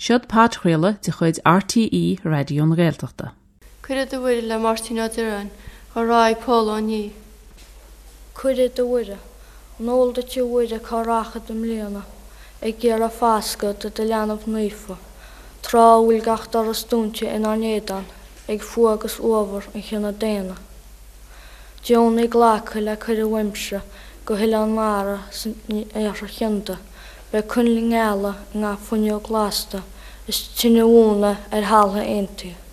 Siod pátréile de chuid RTí radioún réalteachta. Cuide do bhfuil le Martina Duran ará póla ní. Cuide do bhuiide, nóil de tí bhuiide chorácha do mlíana, ag ggéar a fásca do de leanamh nufa. Trá bhfuil gacht ar asúnte in anédan ag fu agus óhar an chinna déana. Deonna ag le chuide wimse go hiile an mara san éar a chinnta. ve kunlingala nga funyok lasta, is tinuuna er halha intyö. E